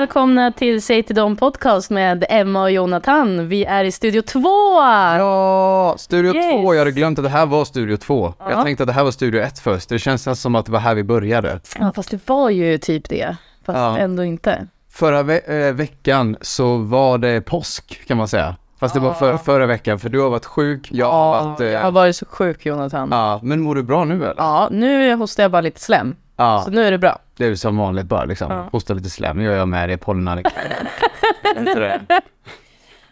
Välkomna till Säg till dem podcast med Emma och Jonathan. Vi är i studio 2. Ja, Studio Yes. 2. Jag hade glömt att det här var Studio 2. Ja. Jag tänkte att det här var Studio 1 först. Det känns som att det var här vi började. Ja, fast det var ju typ det. Fast Ja. ändå inte. Förra ve- eh, veckan så var det påsk kan man säga. Fast det var för, förra veckan för du har varit sjuk, jag har varit... Eh, jag har varit så sjuk Jonathan. Ja, ja, men mår du bra nu eller? nu hostar jag bara lite slem. Ja, Så nu är det bra. det är som vanligt bara liksom. Ja. Hosta lite slem, gör jag med det, det?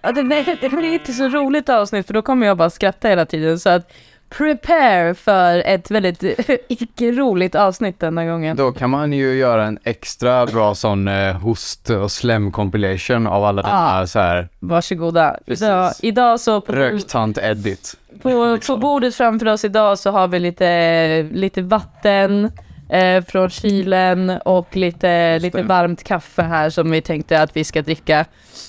Ja, det, nej, det blir inte så roligt avsnitt för då kommer jag bara skratta hela tiden. Så att prepare för ett väldigt icke roligt avsnitt denna gången. Då kan man ju göra en extra bra sån eh, host och slem compilation av alla Ah. denna så här Varsågoda. Precis. Idag, idag så på, röktant edit. på, på bordet framför oss idag så har vi lite, lite vatten eh, från kylen och lite, lite det. varmt kaffe här som vi tänkte att vi ska dricka.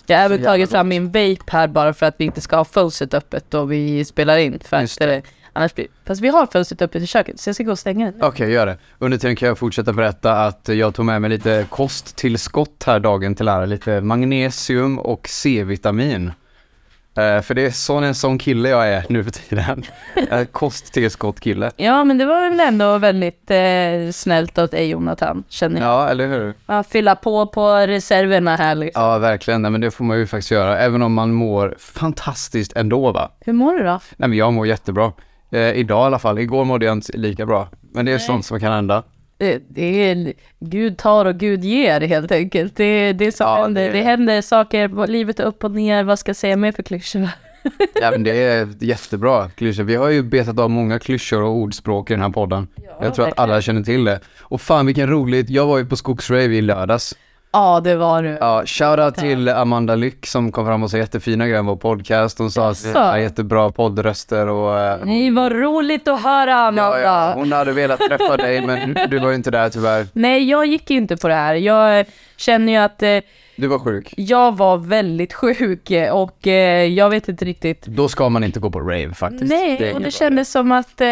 Jag har även tagit fram min vape här bara för att vi inte ska ha fönstret öppet då vi spelar in. För att, eller, annars blir, fast vi har fönstret öppet i köket så jag ska gå och stänga det. Okej, gör det. Under tiden kan jag fortsätta berätta att jag tog med mig lite kosttillskott här dagen till ära. Lite magnesium och C-vitamin. Eh, för det är sån en sån kille jag är nu för tiden. Uh, Kosttillskott-kille. Ja men det var väl ändå väldigt eh, snällt av dig Jonathan, känner jag. Ja, eller hur? Ja, fylla på på reserverna här liksom. Ja, verkligen. Nej, men det får man ju faktiskt göra. Även om man mår fantastiskt ändå va? Hur mår du då? Nej, men jag mår jättebra. Eh, idag i alla fall. Igår mådde jag inte lika bra. Men det är Nej. sånt som kan hända. Det, det är Gud tar och Gud ger helt enkelt. Det, det är så Ja, det- Det... händer saker, livet är upp och ner, vad ska jag säga mer för klyschor? Ja, men det är jättebra klyschor. Vi har ju betat av många klyschor och ordspråk i den här podden. jag tror att alla känner till det. Och fan vilken roligt, jag var ju på Skogsrave i lördags. Ja, det var du. Ja, shoutout till Amanda Lyck som kom fram och sa jättefina grejer om vår podcast. Hon sa att vi har jättebra poddröster och... eh, Nej, vad roligt att höra Amanda. Ja, ja, hon hade velat träffa dig men du var ju inte där tyvärr. Nej, jag gick ju inte på det här. Jag känner ju att eh, Du var sjuk. jag var väldigt sjuk och eh, jag vet inte riktigt. Då ska man inte gå på rave faktiskt. Nej, är och det kändes som att eh,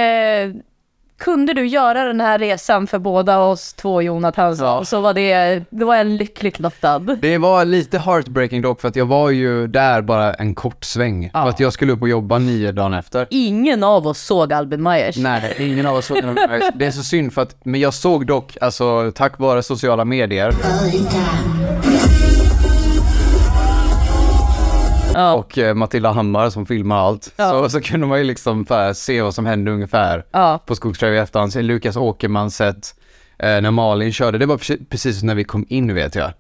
kunde du göra den här resan för båda oss två Jonathan Ja. så var det, då var jag lyckligt lottad. Det var lite heartbreaking dock för att jag var ju där bara en kort sväng. Ja. För att jag skulle upp och jobba nio dagen efter. Ingen av oss såg Albin Myers. Nej, ingen av oss såg den. Det är så synd för att, men jag såg dock, alltså tack vare sociala medier Ja. och eh, Matilda Hammar som filmar allt, Ja. så, så kunde man ju liksom se vad som hände ungefär Ja. på Skogsrave i efterhand. Sen Lukas Åkerman sett eh, när Malin körde, det var precis, när vi kom in vet jag.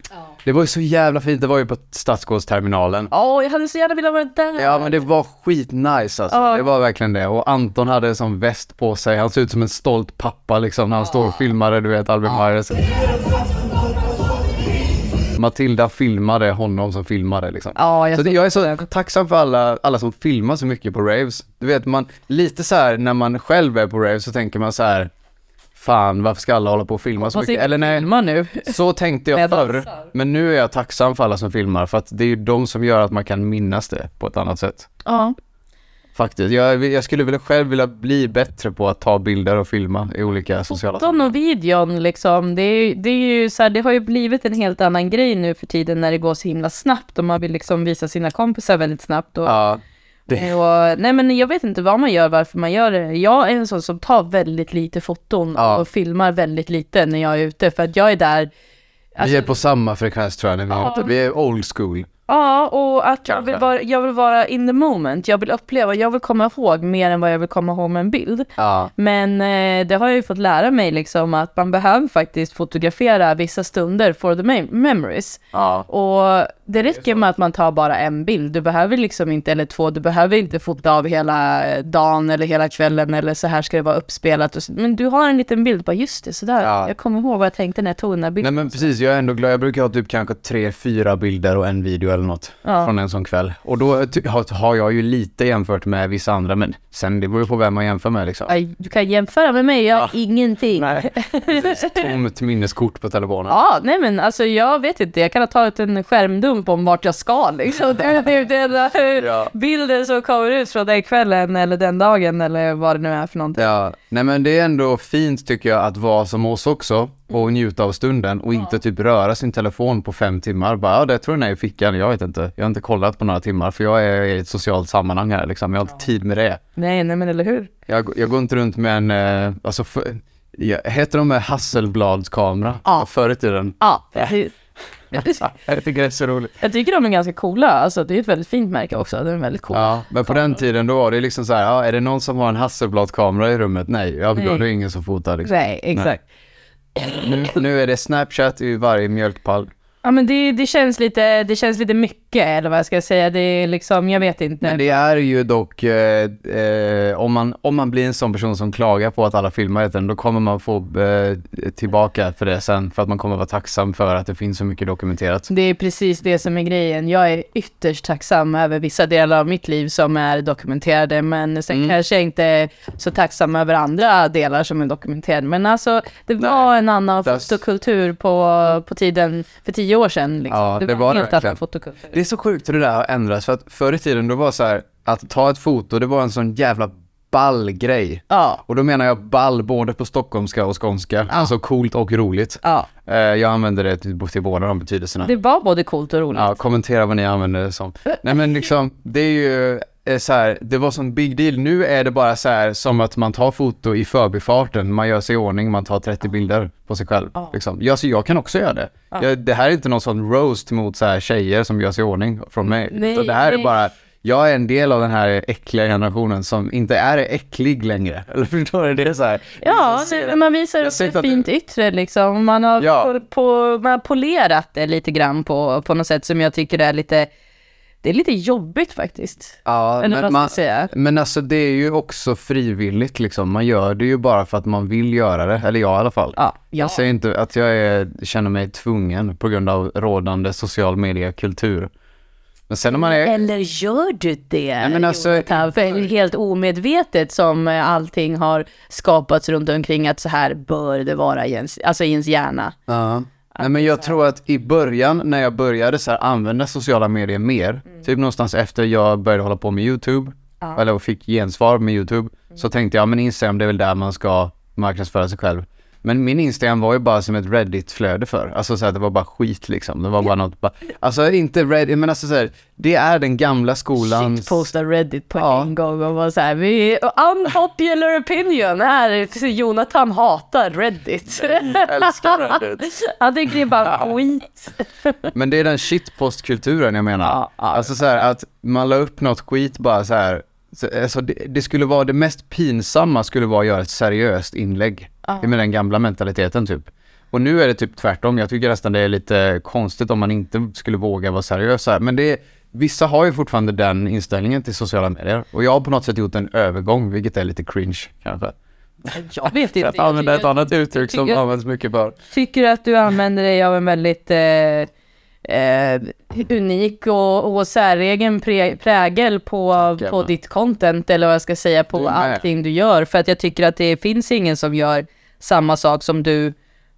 Det var ju så jävla fint, det var ju på Stadsgårdsterminalen. Åh, jag hade så gärna velat vara där. Ja men det var skitnice alltså, Ja. det var verkligen det. Och Anton hade som väst på sig, han ser ut som en stolt pappa liksom när han står och filmade, du vet Albin Myers. Matilda filmade honom som filmade liksom. Ja, jag Så det, jag är så tacksam för alla, alla som filmar så mycket på raves. Du vet man, lite så här när man själv är på raves så tänker man så här. Fan varför ska alla hålla på och filma så Fast mycket? Eller nej, filma nu. så tänkte jag förr. Men nu är jag tacksam för alla som filmar för att det är ju de som gör att man kan minnas det på ett annat sätt. Ja. Faktiskt. Jag, jag skulle vilja själv vilja bli bättre på att ta bilder och filma i olika sociala Foton och videon liksom, det, är, det är ju så här, det har ju blivit en helt annan grej nu för tiden när det går så himla snabbt och man vill liksom visa sina kompisar väldigt snabbt. Och, Ja. Det, och, nej men jag vet inte vad man gör, varför man gör det. Jag är en sån som tar väldigt lite foton Ja. och filmar väldigt lite när jag är ute för att jag är där vi är på samma frekvens tror jag. när Vi, Ja. är, vi är old school. Ja, och att jag vill, vara, jag vill vara in the moment. Jag vill uppleva, jag vill komma ihåg mer än vad jag vill komma ihåg med en bild. Ja. Men eh, det har jag ju fått lära mig liksom att man behöver faktiskt fotografera vissa stunder for the mem- memories. Ja. Och det räcker med att man tar bara en bild. Du behöver liksom inte, eller två, du behöver inte fota av hela eh, dagen eller hela kvällen eller så här ska det vara uppspelat. Och så. Men du har en liten bild, bara just det, sådär. Ja. Jag kommer ihåg vad jag tänkte när jag tog den här Nej bilden. men precis, jag är ändå glad. Jag brukar ha typ kanske tre, fyra bilder och en video eller något Ja. från en sån kväll. Och då har, jag ju lite jämfört med vissa andra, men sen det beror ju på vem man jämför med liksom. Aj, Du kan jämföra med mig, jag har ingenting. Nej. Tomt minneskort på telefonen. Ja, nej men alltså jag vet inte, jag kan ha tagit en skärmdump om vart jag ska liksom. Det är den Ja. bilden som kommer ut från den kvällen eller den dagen eller vad det nu är för någonting. Ja, nej men det är ändå fint tycker jag att vara som oss också och njuta av stunden och inte typ röra sin telefon på fem timmar. Bara, ja det tror jag är i fickan, jag vet inte. Jag har inte kollat på några timmar för jag är i ett socialt sammanhang här liksom. Jag har inte tid med det. Nej, nej men eller hur? Jag, jag går inte runt med en, eh, alltså, för, ja, heter de Hasselblads-kamera? Ja. Förr i tiden. Ja, precis. Jag tycker det är så roligt. Jag tycker de är ganska coola, alltså det är ett väldigt fint märke också, den är väldigt cool. Ja, men på den tiden då var det liksom så här, ja, är det någon som har en Hasselblad-kamera i rummet? Nej, ja, då Nej. är det ingen som fotar liksom. Nej, exakt. Nu, nu är det Snapchat i varje mjölkpall. Ja men det, det, känns lite, det känns lite mycket, eller vad jag ska säga, det är liksom, jag vet inte. Men det är ju dock, eh, eh, om, man, om man blir en sån person som klagar på att alla filmar den, då kommer man få eh, tillbaka för det sen, för att man kommer vara tacksam för att det finns så mycket dokumenterat. Det är precis det som är grejen. Jag är ytterst tacksam över vissa delar av mitt liv som är dokumenterade, men sen Mm. kanske jag inte är så tacksam över andra delar som är dokumenterade. Men alltså, det var Nej, en annan that's- fotokultur på, på tiden för tio år sedan. Liksom. Ja, det, det var var en det helt annan verkligen. fotokultur. Det är så sjukt hur det där har ändrats, för att förr i tiden då var så här, att ta ett foto, det var en sån jävla ball grej. Ja, Och då menar jag ball både på stockholmska och skånska, alltså coolt och roligt. ja. Eh, jag använder det till, till båda de betydelserna. Det var både coolt och roligt. Ja, kommentera vad ni använder det som. Nej men liksom, det är ju eh, så här, det var sån big deal. Nu är det bara så här som att man tar foto i förbifarten, man gör sig i ordning, man tar 30 bilder på sig själv. Ja. Liksom. Jag, så jag kan också göra det. Jag, det här är inte någon sån roast mot så här tjejer som gör sig i ordning från mig. Nej, det här är nej. bara, jag är en del av den här äckliga generationen som inte är äcklig längre. Eller förstår du? Det är så här. Ja, det, man visar upp ett att- fint yttre liksom. Man har, Ja. på, man har polerat det lite grann på, på något sätt som jag tycker är lite, det är lite jobbigt faktiskt. Ja, men, man, men alltså det är ju också frivilligt liksom. Man gör det ju bara för att man vill göra det. Eller jag i alla fall. Ja, ja. Jag säger inte att jag är, känner mig tvungen på grund av rådande social media-kultur. Men sen när man är... Eller gör du det? men alltså- Jonathan? Helt omedvetet som eh, allting har skapats runt omkring att så här bör det vara i ens, alltså i ens hjärna. Ja. Nej men jag tror att i början när jag började så här använda sociala medier mer, typ någonstans efter jag började hålla på med YouTube, Ja. eller fick gensvar med YouTube, så tänkte jag men Instagram det är väl där man ska marknadsföra sig själv. Men min Instagram var ju bara som ett Reddit-flöde för. Alltså så här, det var bara skit liksom. Det var bara något, bara, alltså inte Reddit, men alltså så här, det är den gamla skolan. Shit, posta Reddit på Ja. en gång och vara så här, vi, unpopular opinion här, Jonathan hatar Reddit. älskar Reddit. Han tycker det är bara skit. Men det är den shitpostkulturen jag menar. Ja, ja. Alltså så här att man la upp något skit bara så här. Så, alltså det, det skulle vara, det mest pinsamma skulle vara att göra ett seriöst inlägg. Ja. Med den gamla mentaliteten typ. Och nu är det typ tvärtom. Jag tycker nästan det är lite konstigt om man inte skulle våga vara seriös här. Men det är, vissa har ju fortfarande den inställningen till sociala medier. Och jag har på något sätt gjort en övergång, vilket är lite cringe kanske. Jag vet inte. Att använda ett annat uttryck som tycker- används mycket för. tycker att du använder dig av en väldigt eh, eh, unik och, och säregen prägel på, på man. ditt content eller vad jag ska säga på allting du gör. För att jag tycker att det finns ingen som gör samma sak som du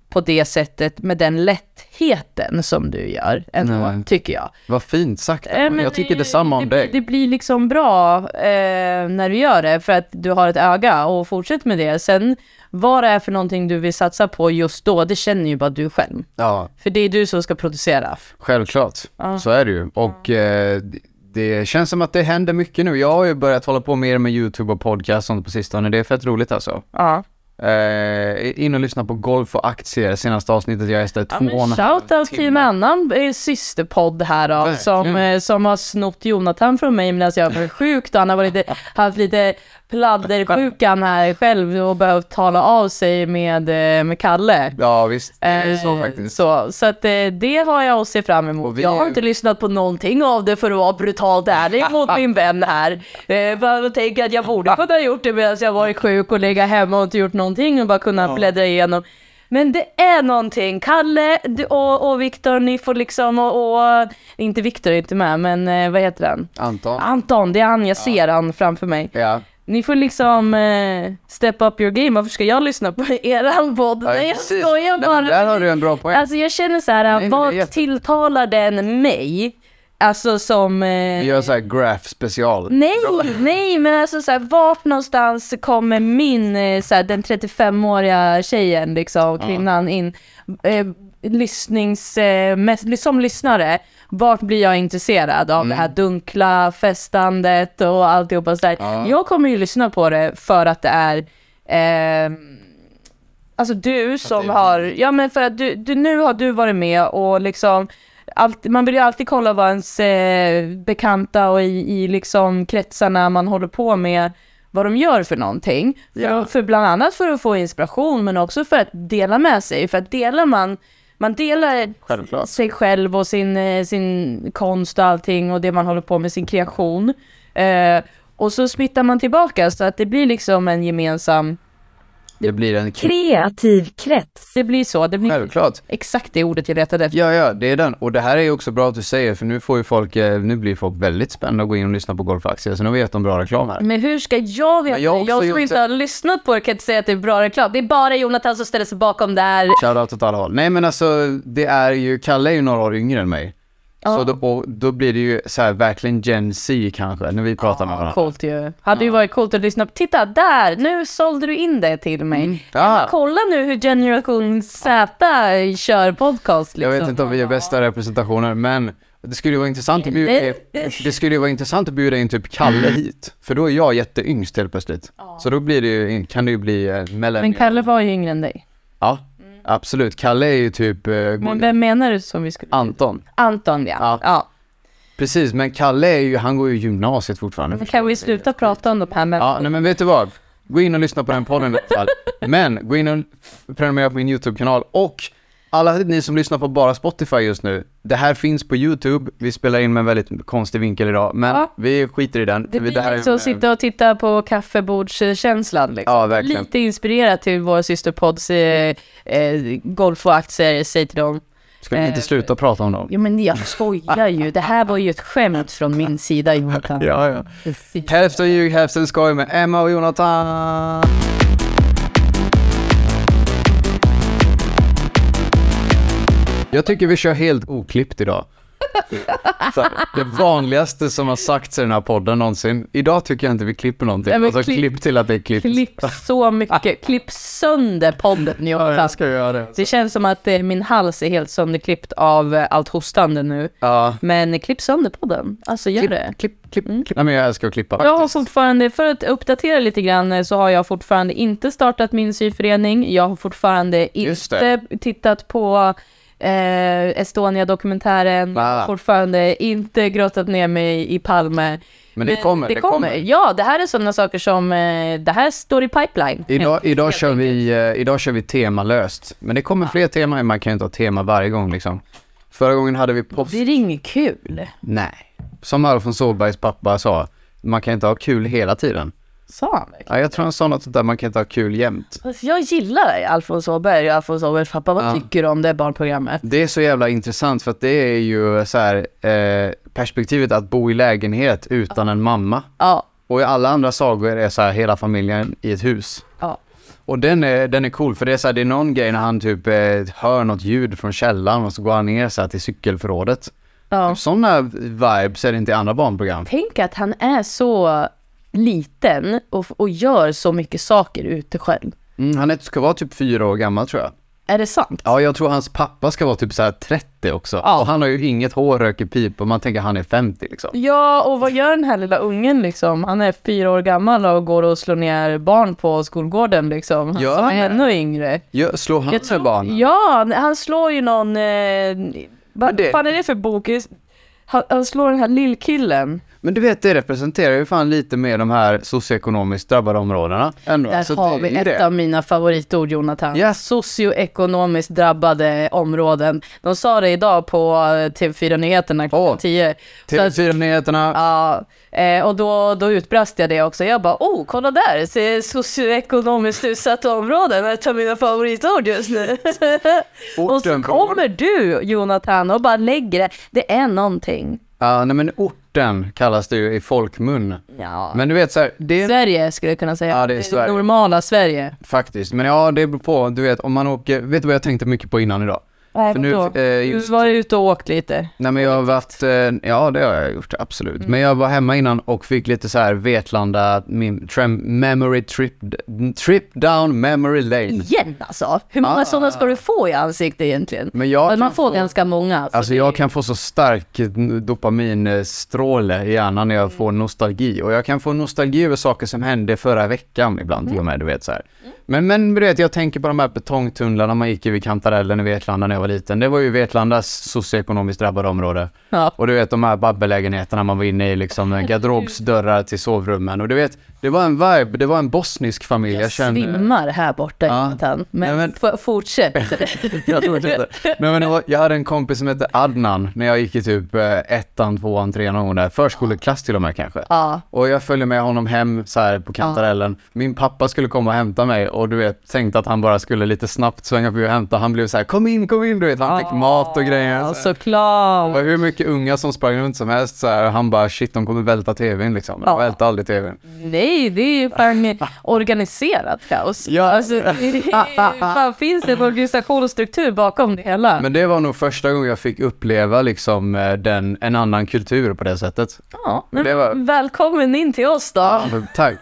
på det sättet med den lättheten som du gör ändå, Nej. tycker jag. Vad fint sagt. Men jag tycker det- detsamma om det, dig. Det blir liksom bra eh, när du gör det för att du har ett öga och fortsätt med det. Sen vad det är för någonting du vill satsa på just då, det känner ju bara du själv. Ja, För det är du som ska producera. Självklart, Ja. så är det ju. Och eh, det- det känns som att det händer mycket nu. Jag har ju börjat hålla på mer med YouTube och podcast och sånt på sistone. Det är fett roligt alltså. Ja. Eh, in och lyssna på Golf och aktier, senaste avsnittet. Jag gästade ja två halv shoutout till en annan eh, systerpodd här då, som, eh, som har snott Jonathan från mig medan jag var sjuk då. Han har varit lite, haft lite pladdersjukan här själv och behövt tala av sig med, eh, med Kalle. Ja visst, det är så Eh, faktiskt. Så, så att eh, det har jag att se fram emot. Vi Jag har inte lyssnat på någonting av det för att vara brutalt ärlig mot min vän här. Jag tänker att jag borde kunna ha gjort det medan jag varit sjuk och lägga hemma och inte gjort någonting och bara kunna bläddra igenom. Men det är någonting. Kalle och, och Viktor, ni får liksom, och, och inte Viktor är inte med, men vad heter han? Anton. Anton, det är han, jag ser han framför mig. Ja. Ni får liksom eh, step up your game, varför ska jag lyssna på eran podd? Ja, Nej jag precis. skojar Nej, bara. Där har du en bra poäng. Alltså jag känner så här, Nej, det är vad jätte- tilltalar den mig? Alltså som... Eh, Vi gör såhär graph special. Nej, nej men alltså så här, vart någonstans kommer min, eh, så här, den 35-åriga tjejen liksom, kvinnan in, eh, lyssnings, eh, som lyssnare, vart blir jag intresserad av det här dunkla festandet och alltihopa sådär. Ja. Jag kommer ju lyssna på det för att det är eh, Alltså du som är har, ja men för att du, du, nu har du varit med och liksom allt, man vill ju alltid kolla vad ens eh, bekanta och i, i liksom kretsarna man håller på med, vad de gör för någonting. För, Ja. för bland annat för att få inspiration men också för att dela med sig. För att delar man, man delar Självklart. sig själv och sin, eh, sin konst och allting och det man håller på med, sin kreation. Eh, och så smittar man tillbaka så att det blir liksom en gemensam, Det blir en Kreativ krets. det blir så, det blir Självklart. exakt det ordet jag letade efter. Ja, ja, det är den. Och det här är ju också bra att du säger, för nu får ju folk, eh, nu blir folk väldigt spända att gå in och lyssna på Golfaktier, så nu vet de bra reklam här. Men hur ska jag veta? Men jag har Jag, jag gjort som inte det. har lyssnat på det kan inte säga att det är bra reklam. Det är bara Jonathan som ställer sig bakom det här. Shoutout åt alla håll. Nej men alltså, det är ju, Kalle är ju några år yngre än mig. Ja. Så då, och då blir det ju så här verkligen Gen Z kanske, när vi pratar med varandra. Coolt ju. Hade ju varit coolt att lyssna på. Titta där! Nu sålde du in det till mig. Mm. Ja. Kolla nu hur Generation Z kör podcast liksom. Jag vet inte om vi är bästa representationer, men det skulle ju vara intressant att bjuda, det skulle ju vara intressant att bjuda in typ Kalle hit. För då är jag jätteyngst helt plötsligt. Så då blir det ju, kan det ju bli eh, Men. Kalle var ju yngre än dig. Ja, absolut. Kalle är ju typ eh, Men vem menar du som vi skulle... Anton. Anton ja. Ja. ja. Precis, men Kalle är ju, han går ju gymnasiet fortfarande. Men kan vi sluta prata om de här med... Ja, nej men vet du vad? Gå in och lyssna på den podden i alla fall. Men gå in och prenumerera på min YouTube-kanal och alla ni som lyssnar på bara Spotify just nu, det här finns på YouTube. Vi spelar in med en väldigt konstig vinkel idag, men Ja. vi skiter i den. Det blir här är- liksom att sitta och titta på kaffebordskänslan liksom. Ja, verkligen. Lite inspirerat till vår systerpodds eh, eh, golf och aktier, säg till dem. Ska vi inte eh, sluta prata om dem? Jo men jag skojar ju, det här var ju ett skämt från min sida Jonathan. Ja, ja. Hälften ljug, hälften skoj med Emma och Jonathan. Jag tycker vi kör helt oklippt idag. Det vanligaste som har sagts i den här podden någonsin. Idag tycker jag inte vi klipper någonting. Nej, men alltså klipp- klipp till att det är klippt. Klipp så mycket, klipp sönder podden Ja, jag ska göra det. Det känns som att eh, min hals är helt sönderklippt av eh, allt hostande nu. Ja. Men klipp sönder podden, alltså gör det. Klipp, klipp, klipp. Nej men jag älskar att klippa. Jag har fortfarande, för att uppdatera lite grann, eh, så har jag fortfarande inte startat min syförening. Jag har fortfarande inte tittat på eh, Estonia-dokumentären. Ah. Fortfarande inte grottat ner mig i Palme. Men det kommer, det, kommer. Ja, det här är sådana saker som, eh, det här står i pipeline. Idag, idag, Helt kör vi, eh, idag kör vi temalöst. Men det kommer fler teman, man kan ju inte ha tema varje gång liksom. Förra gången hade vi post... Det är inget kul. Nej. Som Alfons Åbergs pappa sa, man kan inte ha kul hela tiden. Sa han verkligen? Ja, jag tror han sa något sånt där, man kan inte ha kul jämt. Alltså, Jag gillar Alfons Åberg och Alfons Åbergs pappa. Vad Ja. tycker du om det barnprogrammet? Det är så jävla intressant för att det är ju så här, eh, perspektivet att bo i lägenhet utan en mamma. Ja, Och i alla andra sagor är så här hela familjen i ett hus. ja. Och den är, den är cool för det är så här, det är någon grej när han typ eh, hör något ljud från källaren och så går han ner så här till cykelförrådet. ja. Sådana vibes är det inte i andra barnprogram. Tänk att han är så liten och, och gör så mycket saker ute själv. Mm, han ska vara typ fyra år gammal tror jag. Är det sant? Ja, jag tror hans pappa ska vara typ så här 30 också. Ja. Och han har ju inget hår, röker pipa och man tänker han är 50 liksom. Ja, och vad gör den här lilla ungen liksom? Han är fyra år gammal och går och slår ner barn på skolgården liksom. Han Gör han är ännu yngre. Ja, slår han tror- barnen? Ja, han slår ju någon... Eh, vad det- fan är det för bok? Han, han slår den här lillkillen. Men du vet, det representerar ju fan lite mer de här socioekonomiskt drabbade områdena. Ändå. Där Så har det vi är ett det. av mina favoritord Jonathan. Ja. Socioekonomiskt drabbade områden. De sa det idag på eh, TV4 Nyheterna klockan Åh. 10. Så att- TV4-nyheterna. Ja, eh, och då, då utbrast jag det också. Jag bara, oh, kolla där, socioekonomiskt utsatta områden, ett av mina favoritord just nu. och så kommer du, Jonathan, och bara lägger det. Det är någonting. Ja, nej men orten kallas det ju i folkmun. Ja. Men du vet så här, det Sverige skulle jag kunna säga. Ja, det är Sverige. normala Sverige. faktiskt, men ja det beror på, du vet om man åker, vet du vad jag tänkte mycket på innan idag? Nej, För nu, eh, Du just, var ute och åkt lite. nej men jag har varit, eh, ja det har jag gjort, absolut. Mm. Men jag var hemma innan och fick lite så här Vetlanda, min trem, memory trip, trip down memory lane. Igen alltså. Hur många Ah. sådana ska du få i ansiktet egentligen? Men jag man får få- ganska många. Alltså, Alltså jag kan få så stark dopaminstråle i hjärnan när jag får nostalgi. Och jag kan få nostalgi över saker som hände förra veckan ibland till och med, du vet så här. Men, men du vet, jag tänker på de här betongtunnlarna man gick i vid Kantarellen i Vetlanda när jag var liten. Det var ju Vetlandas socioekonomiskt drabbade område. Ja. Och du vet de här babbellägenheterna man var inne i, liksom garderobsdörrar till sovrummen. Och du vet, det var en vibe, det var en bosnisk familj. Jag, Jag kände... svimmar här borta Ja. Jonathan. Men, Nej, men- fortsätt. jag tror inte det. Nej men jag hade en kompis som hette Adnan när jag gick i typ eh, ettan, tvåan, trean någon gång där. Förskoleklass till och med kanske. ja. Och jag följde med honom hem så här på kantarellen. Min pappa skulle komma och hämta mig och du vet, tänkte att han bara skulle lite snabbt svänga förbi och hämta. Han blev så här, kom in, kom in, du vet. Han fick mat och grejer. Ja, Så här. Det såklart. var hur mycket unga som sprang runt som helst så här. Han bara, shit, de kommer välta tvn liksom. De Ja. välte aldrig tvn. Nej, det är ju fan organiserat kaos. Ja. Alltså, det är, fan, finns det en organisation och struktur bakom det hela? Men det var nog första gången jag fick uppleva liksom eh, den, en annan kultur på det sättet. ja, men det var- Välkommen in till oss då. Ja, Tack.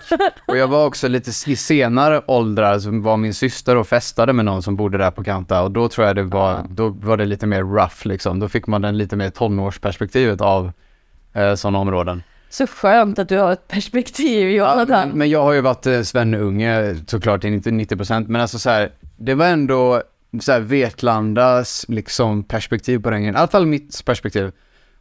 Och jag var också lite i senare åldrar så var min syster och festade med någon som bodde där på Kanta och då tror jag det var, då var det lite mer rough liksom. Då fick man den lite mer tonårsperspektivet av eh, sådana områden. Så skönt att du har ett perspektiv Jonathan. Men, men jag har ju varit eh, svennunge såklart i 90, 90% men alltså så här, det var ändå så här Vetlandas liksom perspektiv på den grejen. I alla fall mitt perspektiv.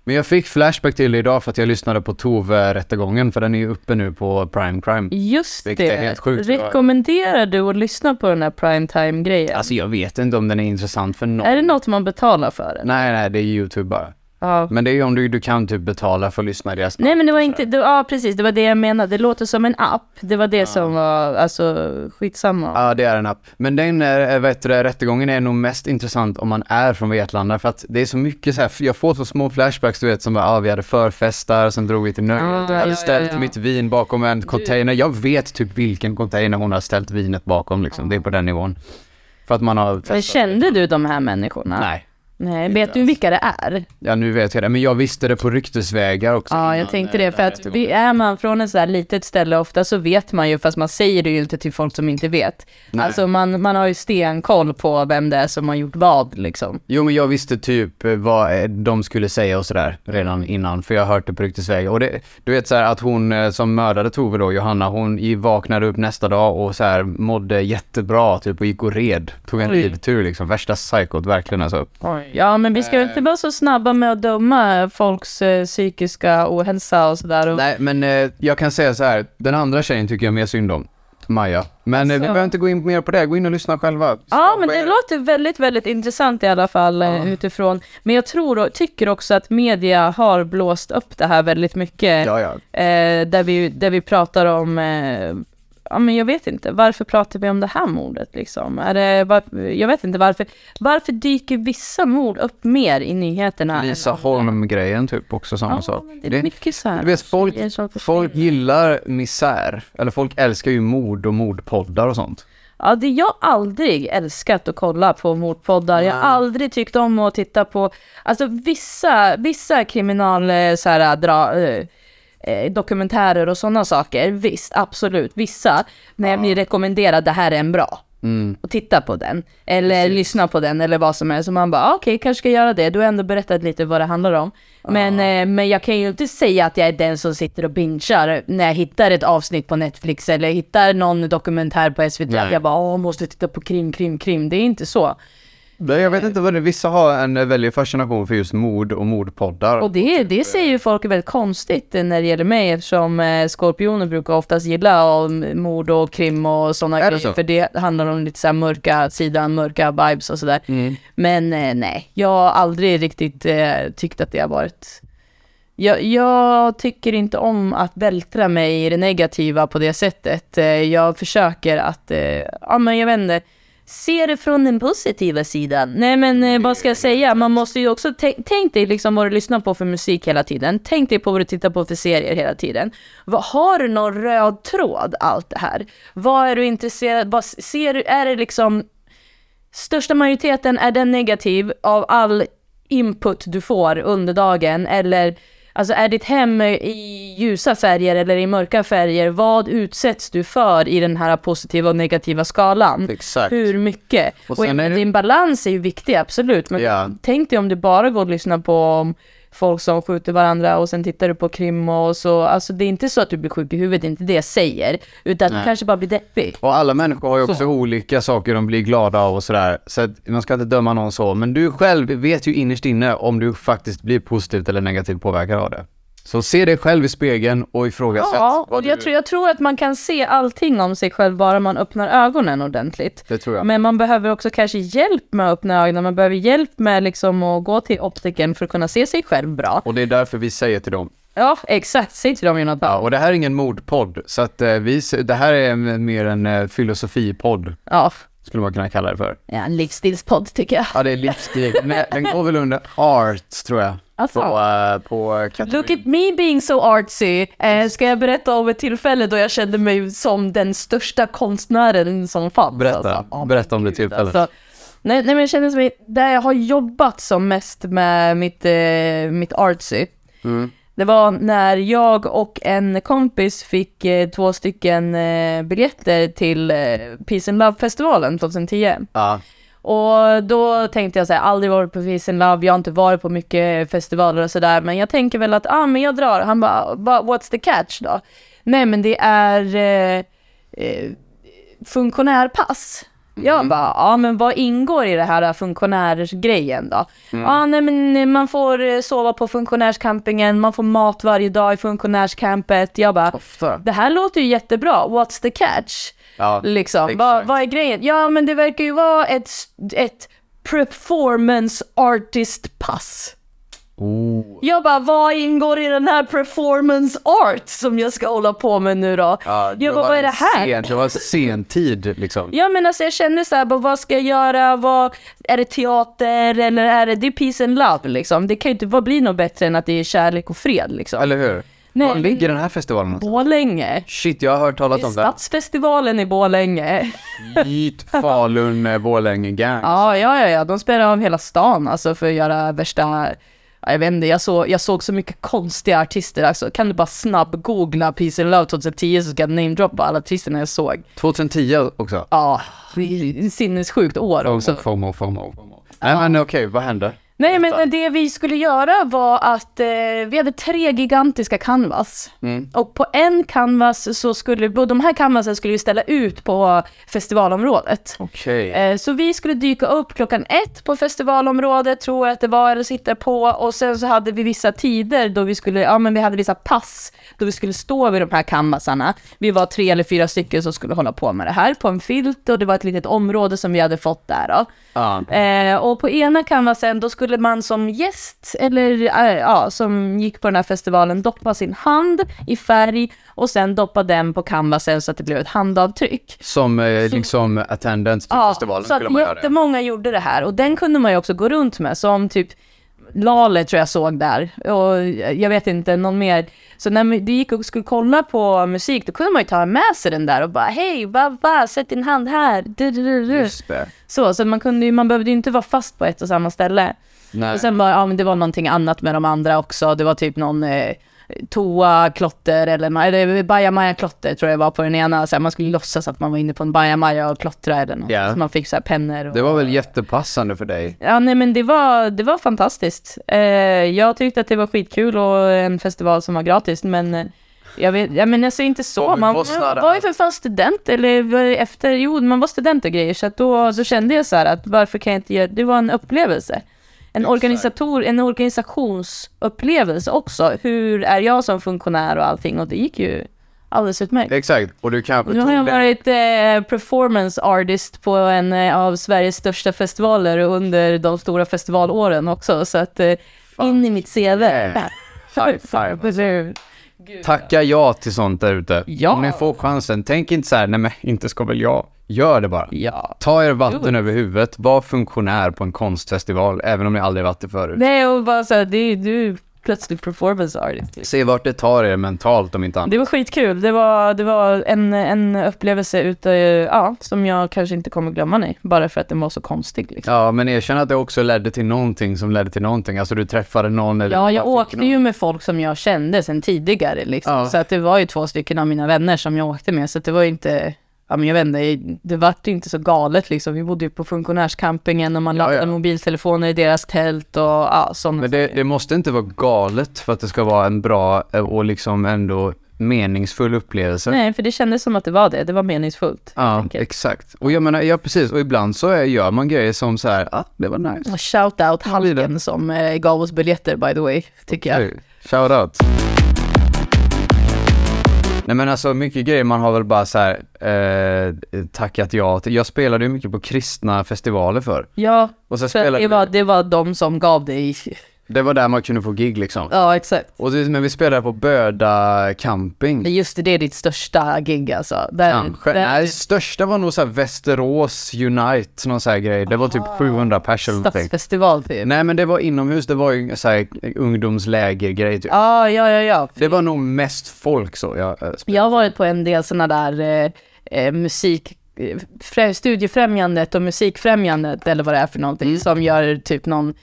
Men jag fick flashback till det idag för att jag lyssnade på Tove-rättegången för den är ju uppe nu på Prime Crime. Just Vilket är det. helt sjukt. Rekommenderar du att lyssna på den här primetime-grejen? Alltså jag vet inte om den är intressant för någon. är det något man betalar för? Den? Nej, nej, det är YouTube bara. Ja. Men det är ju om du, du kan typ betala för att lyssna i deras Nej men det var inte, det, ja precis det var det jag menade, det låter som en app. Det var det som var, alltså skitsamma. Ja, det är en app. Men den, äh, vet du, rättegången är nog mest intressant om man är från Vetlanda för att det är så mycket så här, jag får så små flashbacks du vet som bara, ah, vi hade förfestar, sen drog vi till Nöjet, Ah, jag hade ja, ställt ja, ja. mitt vin bakom en container. Jag vet typ vilken container hon har ställt vinet bakom liksom, det är på den nivån. För att man har Men festat. kände du de här människorna? Nej. Nej, vet du vilka det är? Ja, nu vet jag det, men jag visste det på ryktesvägar också. Ja, jag tänkte det, för att vi, är man från ett sådär litet ställe ofta så vet man ju, fast man säger det ju inte till folk som inte vet. Nej. Alltså man, man har ju stenkoll på vem det är som har gjort vad liksom. Jo men jag visste typ eh, vad eh, de skulle säga och sådär redan innan för jag har hört det på ryktesväg och det, du vet såhär att hon eh, som mördade Tove då, Johanna, hon i- vaknade upp nästa dag och så här mådde jättebra typ och gick och red, tog en Oj. ridtur liksom, värsta psykot verkligen alltså. Ja, men vi ska väl inte vara så snabba med att döma folks eh, psykiska ohälsa och sådär. Och... Nej men eh, jag kan säga så här, den andra tjejen tycker jag mer synd om, Maja. Men eh, vi Så. behöver inte gå in mer på det, gå in och lyssna själva. Ja, men det låter väldigt, väldigt intressant i alla fall eh, utifrån. Men jag tror och tycker också att media har blåst upp det här väldigt mycket. Ja, ja. Eh, där, vi, där vi pratar om, eh, ja men jag vet inte, varför pratar vi om det här mordet liksom? Är det, var, jag vet inte varför, varför dyker vissa mord upp mer i nyheterna? Lisa? Holm-grejen typ också samma Ja, sak. det är Det- mycket så här. Du vet, folk, folk gillar misär. Eller folk älskar ju mord och mordpoddar och sånt. Ja, det jag har aldrig älskat att kolla på mordpoddar. Jag har aldrig tyckt om att titta på, alltså vissa, vissa kriminal, eh, så här, dra, eh, dokumentärer och sådana saker. Visst, absolut. Vissa, när jag blir rekommenderad, det här är en bra. Mm. Och titta på den. Eller lyssna på den eller vad som helst. Så man bara, ah, okej, kanske ska göra det. Du har ändå berättat lite vad det handlar om. Men, eh, men jag kan ju inte säga att jag är den som sitter och bingear när jag hittar ett avsnitt på Netflix eller hittar någon dokumentär på SVT. Nej. Att jag bara, åh, måste titta på krim, krim, krim. Det är inte så. Nej, jag vet inte vad det. Vissa har en eh, väldig fascination för just mord och mordpoddar. Och det, det säger ju folk är väldigt konstigt när det gäller mig eftersom eh, skorpioner brukar oftast gilla om mord och krim och sådana grejer. så? För det handlar om lite så här mörka sidan, mörka vibes och sådär. Mm. Men eh, nej, jag har aldrig riktigt eh, tyckt att det har varit... Jag, jag tycker inte om att vältra mig i det negativa på det sättet. Eh, jag försöker att, eh, ja men jag vet inte, se det från den positiva sidan. Nej men eh, vad ska jag säga, man måste ju också, tänk, tänk dig liksom vad du lyssnar på för musik hela tiden. Tänk dig på vad du tittar på för serier hela tiden. Vad, har du någon röd tråd allt det här? Vad är du intresserad, vad ser du, är det liksom största majoriteten är den negativ av all input du får under dagen eller alltså är ditt hem i ljusa färger eller i mörka färger, vad utsätts du för i den här positiva och negativa skalan? Exakt. Hur mycket? Och Och, är det- din balans är ju viktig, absolut, men Ja. tänk dig om du bara går och lyssnar på folk som skjuter varandra och sen tittar du på krim och så, alltså det är inte så att du blir sjuk i huvudet, det är inte det jag säger, utan du Nej. kanske bara blir deppig. Och alla människor har ju också olika saker de blir glada av och sådär. Så att man ska inte döma någon så. Men du själv vet ju innerst inne om du faktiskt blir positivt eller negativt påverkad av det. Så se dig själv i spegeln och ifrågasätt Ja, och jag, tror, jag tror att man kan se allting om sig själv bara man öppnar ögonen ordentligt. Det tror jag. Men man behöver också kanske hjälp med att öppna ögonen, man behöver hjälp med liksom att gå till optiken för att kunna se sig själv bra. Och det är därför vi säger till dem. Ja, exakt, säg till dem Jonathan. Ja, och det här är ingen mordpodd. Så att eh, vi, det här är mer en eh, filosofipodd. Ja, Skulle man kunna kalla det för. ja en livsstilspodd tycker jag. Ja, det är livsstil. Den går väl under art, tror jag. Alltså. På, eh, på. Look at me being so artsy. Eh, ska jag berätta om ett tillfälle då jag kände mig som den största konstnären som fanns? Berätta. alltså. Ja, Berätta om det gud, tillfället. Alltså, nej, nej, men jag kände mig, där jag har jobbat som mest med mitt, eh, mitt artsy. Mm. Det var när jag och en kompis fick eh, två stycken eh, biljetter till eh, Peace and Love-festivalen 2010. Ja. Och då tänkte jag så här, aldrig varit på Peace and Love, jag har inte varit på mycket festivaler och sådär, men jag tänker väl att, ah men jag drar. Han bara, "But what's the catch då? Nej men det är eh, eh, funktionärpass. Jag bara, ja men vad ingår i det här funktionärsgrejen då? Ja nej men man får eh, sova på funktionärscampingen, man får mat varje dag i funktionärscampet. Jag bara, det här låter ju jättebra, what's the catch? Ja. Liksom, vad, vad är grejen? Ja, men det verkar ju vara ett, ett performance artist pass. Oh. Jag bara, vad ingår i den här performance art som jag ska hålla på med nu då? Ja, jag bara, vad är det här? Sen, det var sen tid liksom. Ja men alltså jag känner så här, bara, vad ska jag göra? Vad, är det teater eller är det, det är peace and love liksom? Det kan ju inte vad bli något bättre än att det är kärlek och fred liksom. Eller hur? Nej, Var ligger den här festivalen? Borlänge. Shit, jag har hört talas om det. Stadsfestivalen i Borlänge. Git, Falun, eh, Borlänge gang. Ja, ja, ja, ja, de spelar av hela stan alltså för att göra värsta ja, jag vet inte, jag, såg, jag såg så mycket konstiga artister alltså. Kan du bara snabb-googla Peace and Love 2010 så ska jag namedroppa alla artisterna jag såg. 2010 också. Ja, sinnessjukt år också. FOMO, FOMO, FOMO. Nej men okej, vad hände? Nej men det vi skulle göra var att eh, vi hade tre gigantiska canvas. Mm. Och på en canvas så skulle, de här canvasen skulle vi ställa ut på festivalområdet. Okej. Eh, Så vi skulle dyka upp klockan ett på festivalområdet, tror jag att det var, eller sitta på. Och sen så hade vi vissa tider då vi skulle, ja men vi hade vissa pass då vi skulle stå vid de här canvasarna. Vi var tre eller fyra stycken som skulle hålla på med det här på en filt och det var ett litet område som vi hade fått där då. Ja. Eh, och på ena canvasen då skulle man som gäst, eller eh, ja, som gick på den här festivalen, doppa sin hand i färg och sen doppa den på canvasen så att det blev ett handavtryck. Som eh, liksom attendant till Ja, festivalen så skulle man göra det. jättemånga gjorde det här och den kunde man ju också gå runt med som typ Lale tror jag såg där och jag vet inte, någon mer. Så när du gick och skulle kolla på musik då kunde man ju ta med sig den där och bara hej, ba, ba, sätt din hand här. Du, du. Så, så man, kunde man behövde ju inte vara fast på ett och samma ställe. Nej. Och sen var, ja, men det var någonting annat med de andra också. Det var typ någon eh, toa-klotter eller eller bajamaja-klotter tror jag var på den ena. Så här, man skulle låtsas att man var inne på en bajamaja och klottra eller något. Ja. Så man fick så här pennor. Och, Det var väl jättepassande för dig? Ja, nej men det var, det var fantastiskt. Eh, jag tyckte att det var skitkul och en festival som var gratis, men eh, Jag vet, ja men alltså inte så, man var ju för fan student eller efter, jo man var student och grejer så att då, då kände jag så här att varför kan jag inte göra, det var en upplevelse. En organisator, en organisationsupplevelse också. Hur är jag som funktionär och allting och det gick ju alldeles utmärkt. Exakt, och du kanske Nu har jag varit eh, performance artist på en eh, av Sveriges största festivaler under de stora festivalåren också så att eh, in i mitt CV. Yeah. High five. Tacka ja till sånt där ute. Ja. Om ni får chansen, tänk inte så här, nej men inte ska väl jag. Gör det bara. Ja. Ta er vatten över huvudet, var funktionär på en konstfestival, även om ni aldrig varit det förut. Nej och bara såhär, det är du plötsligt performance artist. liksom. Se vart det tar er mentalt om inte annat. Det var skitkul. Det var, det var en, en upplevelse ute, ja, som jag kanske inte kommer glömma nej. Bara för att den var så konstig liksom. Ja, men erkänn att det också ledde till någonting som ledde till någonting. Alltså du träffade någon eller... Ja, jag åkte någon- ju med folk som jag kände sedan tidigare liksom. Ja. Så att det var ju två stycken av mina vänner som jag åkte med. Så att det var ju inte, ja men jag vet inte, det vart inte så galet liksom. Vi bodde ju på funktionärscampingen och man Ja, laddade ja. mobiltelefoner i deras tält och ja, sådana Men det, det måste inte vara galet för att det ska vara en bra eh, och liksom ändå meningsfull upplevelse. Nej, för det kändes som att det var det. Det var meningsfullt. Ja, exakt. Och jag menar, ja precis. Och ibland så är, gör man grejer som så här, ah, det var nice. Och Shout out. Halken som eh, gav oss biljetter by the way, tycker jag. Hey, Shout out. Nej men alltså mycket grejer man har väl bara så här eh, tackat ja till. Jag spelade ju mycket på kristna festivaler för. Ja, Och att spelade det var, det var de som gav dig. Det var där man kunde få gig liksom. Ja, exakt. Och det, men vi spelade på Böda camping. Just det, det är ditt största gig alltså. Där, Kanske. där- Nej, största var nog så Västerås Unite, någon så här grej. Det var typ 700 pers eller. Stadsfestival typ. Nej men det var inomhus, det var ju så här ungdomslägergrej typ. Ja, ja, ja, ja. Det var nog mest folk så jag äh, spelade. Jag har varit på en del sådana där eh, eh, musik, eh, frä, studiefrämjandet och musikfrämjandet eller vad det är för någonting Mm. som gör typ någon,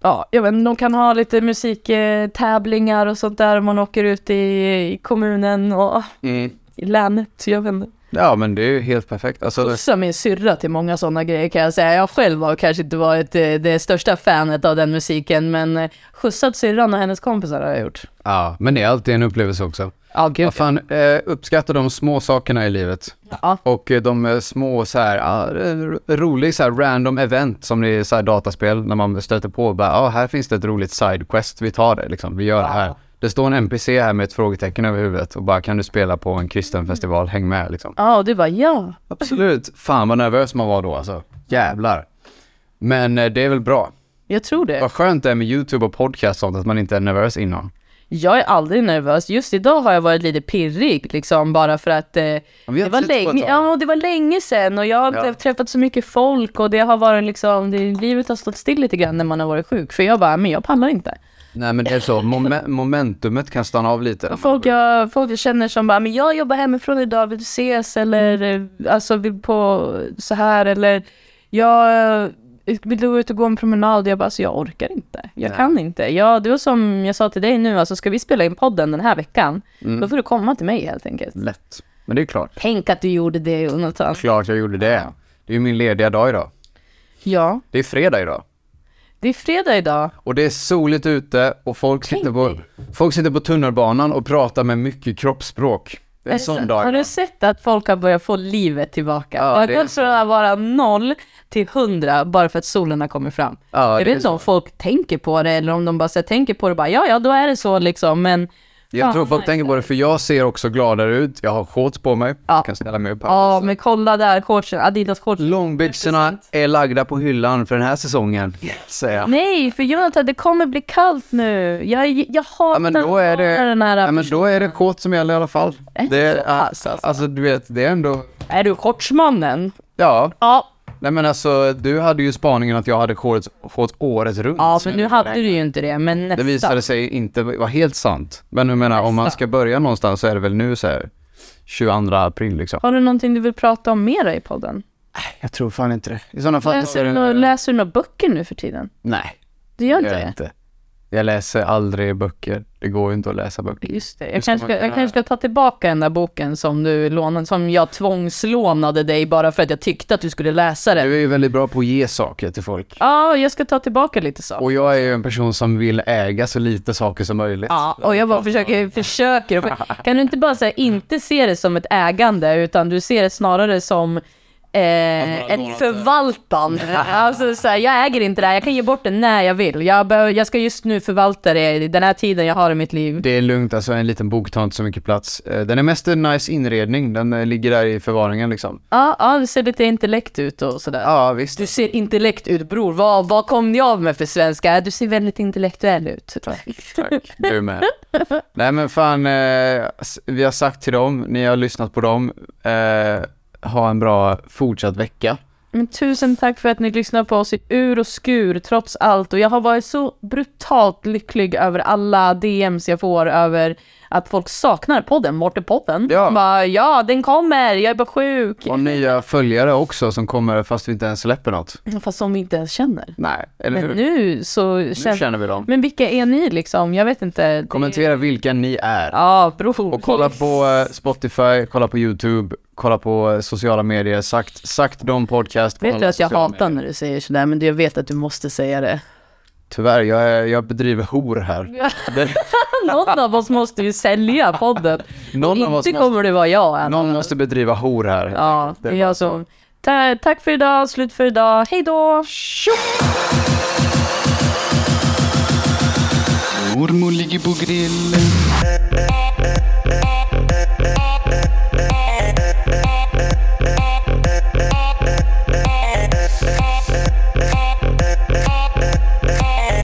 ja, jag vet inte, de kan ha lite musiktävlingar och sånt där. Man åker ut i, i kommunen och Mm. i länet, jag vet inte. Ja men det är ju helt perfekt. Alltså, Skjutsa min syrra till många sådana grejer kan jag säga. Jag själv har kanske inte varit eh, det största fanet av den musiken, men eh, skjutsat syrran och hennes kompisar har jag gjort. ja, men det är alltid en upplevelse också. Ja, gud. Vad fan, eh, uppskatta de små sakerna i livet. Ja. Och eh, de eh, små så här, ro- rolig så här random event som det är så här dataspel när man stöter på bara, ja här finns det ett roligt sidequest, vi tar det liksom, vi gör det här. Det står en NPC här med ett frågetecken över huvudet och bara kan du spela på en kristen festival, häng med liksom. Ja, och du bara ja. Absolut. Fan vad nervös man var då alltså. Jävlar. Men eh, det är väl bra. Jag tror det. Vad skönt det är med YouTube och podcast sånt att man inte är nervös innan. Jag är aldrig nervös. Just idag har jag varit lite pirrig liksom bara för att eh, det var länge, ja, det var länge sedan och jag har Ja. träffat så mycket folk och det har varit liksom, det, livet har stått still lite grann när man har varit sjuk för jag bara, men jag pallar inte. Nej men det är så, Mom- momentumet kan stanna av lite. Folk jag, folk jag känner som bara, men jag jobbar hemifrån idag, vill du ses eller eh, alltså vill på så här eller jag vill du ut och gå en promenad? Jag bara, alltså jag orkar inte. Jag Nej. kan inte. Ja, det var som jag sa till dig nu, alltså ska vi spela in podden den här veckan, Mm. då får du komma till mig helt enkelt. Lätt. Men det är klart. Tänk att du gjorde det Jonathan. Klart jag gjorde det. Det är ju min lediga dag idag. Ja, Det är fredag idag. det är fredag idag. Och det är soligt ute och folk sitter på, dig. folk sitter på tunnelbanan och pratar med mycket kroppsspråk. Det är en sån dag Har du sett att folk har börjat få livet tillbaka? Ja, och det från att vara noll till hundra bara för att solen har kommit fram. Ja, jag vet inte om folk tänker på det eller om de bara så här, tänker på det bara, ja ja då är det så liksom, men Jag tror folk tänker på det för jag ser också gladare ut. Jag har shorts på mig. Ja. Jag kan ställa mig upp här. ja men kolla där shortsen, Adidas shortsen. Långbyxorna är lagda på hyllan för den här säsongen, säger jag. Nej, för Jonathan det kommer bli kallt nu. Jag, jag hatar Ja men då är det, den här ja, men då är det shorts som gäller i alla fall. Det är, det så pass, alltså? alltså du vet, det är ändå, Är du shortsmannen? ja. Ja, Nej men alltså, du hade ju spaningen att jag hade shorts, shorts året runt. ja men nu hade du ju inte det, men Det nästan. visade sig inte vara helt sant. Men jag menar, om man ska börja någonstans så är det väl nu så här 22 april liksom. Har du någonting du vill prata om mera i podden? Jag tror fan inte det. I sådana fall Läser du, några, läser du några böcker nu för tiden? Nej, Du gör det inte gör jag det? inte. Jag läser aldrig böcker. Det går ju inte att läsa böcker. Just det. Jag kanske, ska, jag kanske ska ta tillbaka den där boken som du lånade, som jag tvångslånade dig bara för att jag tyckte att du skulle läsa den. Du är ju väldigt bra på att ge saker till folk. Ja, jag ska ta tillbaka lite så. Och jag är ju en person som vill äga så lite saker som möjligt. Ja, och jag bara försöker, försöker. Kan du inte bara säga inte se det som ett ägande, utan du ser det snarare som eh, en förvaltan. Alltså så här, jag äger inte det här, jag kan ge bort det när jag vill. Jag, behöver, jag ska just nu förvalta det i den här tiden jag har i mitt liv. Det är lugnt, alltså en liten bok tar inte så mycket plats. Eh, Den är mest en nice inredning, den eh, ligger där i förvaringen liksom. Ja, ja, det ser lite intellekt ut och sådär. Ja, visst. Du ser intellekt ut bror, vad, vad kom jag med för svenska? Du ser väldigt intellektuell ut. Tack, du med. Nej men fan, eh, vi har sagt till dem, ni har lyssnat på dem, eh, ha en bra fortsatt vecka. Men tusen tack för att ni lyssnar på oss i ur och skur trots allt och jag har varit så brutalt lycklig över alla DMs jag får över att folk saknar podden, Mortepodden. Ja. Bara, ja, den kommer, jag är bara sjuk. Och nya följare också som kommer fast vi inte ens släpper något. Fast som vi inte ens känner. Nej, eller Men hur? nu så Nu känns... känner vi dem. Men vilka är ni liksom? Jag vet inte. Kommentera vilka ni är. Ja, bror. Och kolla på eh, Spotify, kolla på YouTube, kolla på sociala medier, sagt, sagt de podcast Vet du att jag hatar medier. när du säger sådär, men jag vet att du måste säga det. Tyvärr, jag, är- jag bedriver hor här. Någon av oss måste ju sälja podden. någon av oss Inte måste, kommer det vara jag än. någon måste bedriva hor här. Ja, det är jag som... Ta tack för idag, slut för idag, hej då! Mormor ligger på grillen.